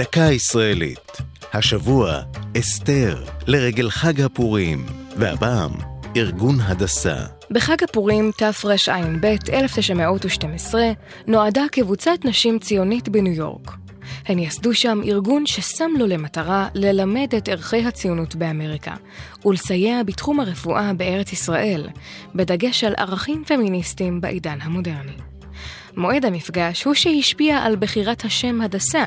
דקה ישראלית. השבוע, אסתר, לרגל חג הפורים, והפעם, ארגון הדסה. בחג הפורים תרע"ב 1912 נועדה קבוצת נשים ציונית בניו יורק. הן יסדו שם ארגון ששם לו למטרה ללמד את ערכי הציונות באמריקה ולסייע בתחום הרפואה בארץ ישראל, בדגש על ערכים פמיניסטיים בעידן המודרני. מועד המפגש הוא שהשפיע על בחירת השם הדסה,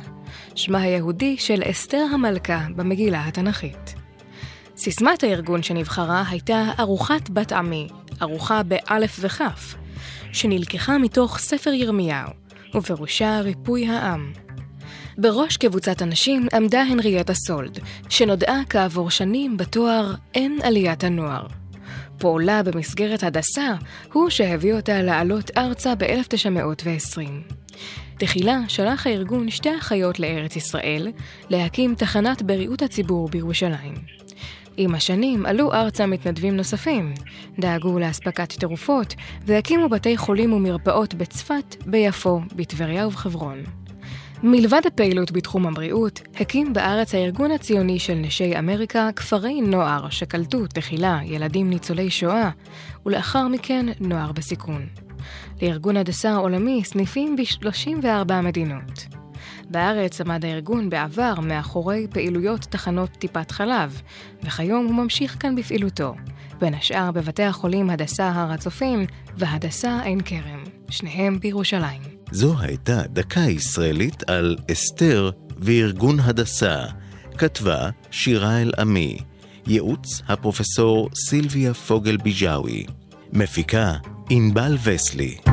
שמה היהודי של אסתר המלכה במגילה התנ"כית. סיסמת הארגון שנבחרה הייתה ארוחת בת עמי, ארוחה באלף וכף, שנלקחה מתוך ספר ירמיהו, ופירושה ריפוי העם. בראש קבוצת הנשים עמדה הנריאטה סולד, שנודעה כעבור שנים בתואר "אין עליית הנוער". פועלה במסגרת הדסה הוא שהביא אותה לעלות ארצה ב-1920. תחילה שלח הארגון שתי אחיות לארץ ישראל להקים תחנת בריאות הציבור בירושלים. עם השנים עלו ארצה מתנדבים נוספים, דאגו לאספקת תרופות והקימו בתי חולים ומרפאות בצפת, ביפו, בטבריה ובחברון. מלבד הפעילות בתחום הבריאות, הקים בארץ הארגון הציוני של נשי אמריקה כפרי נוער שקלטו תחילה ילדים ניצולי שואה, ולאחר מכן נוער בסיכון. לארגון הדסה העולמי סניפים ב-34 מדינות. בארץ עמד הארגון בעבר מאחורי פעילויות תחנות טיפת חלב, וכיום הוא ממשיך כאן בפעילותו, בין השאר בבתי החולים הדסה הר הצופים והדסה עין כרם, שניהם בירושלים. זו הייתה דקה ישראלית על אסתר וארגון הדסה. כתבה שירה אל-עמי. ייעוץ הפרופסור סילביה פוגל ביג'אווי. מפיקה ענבל וסלי.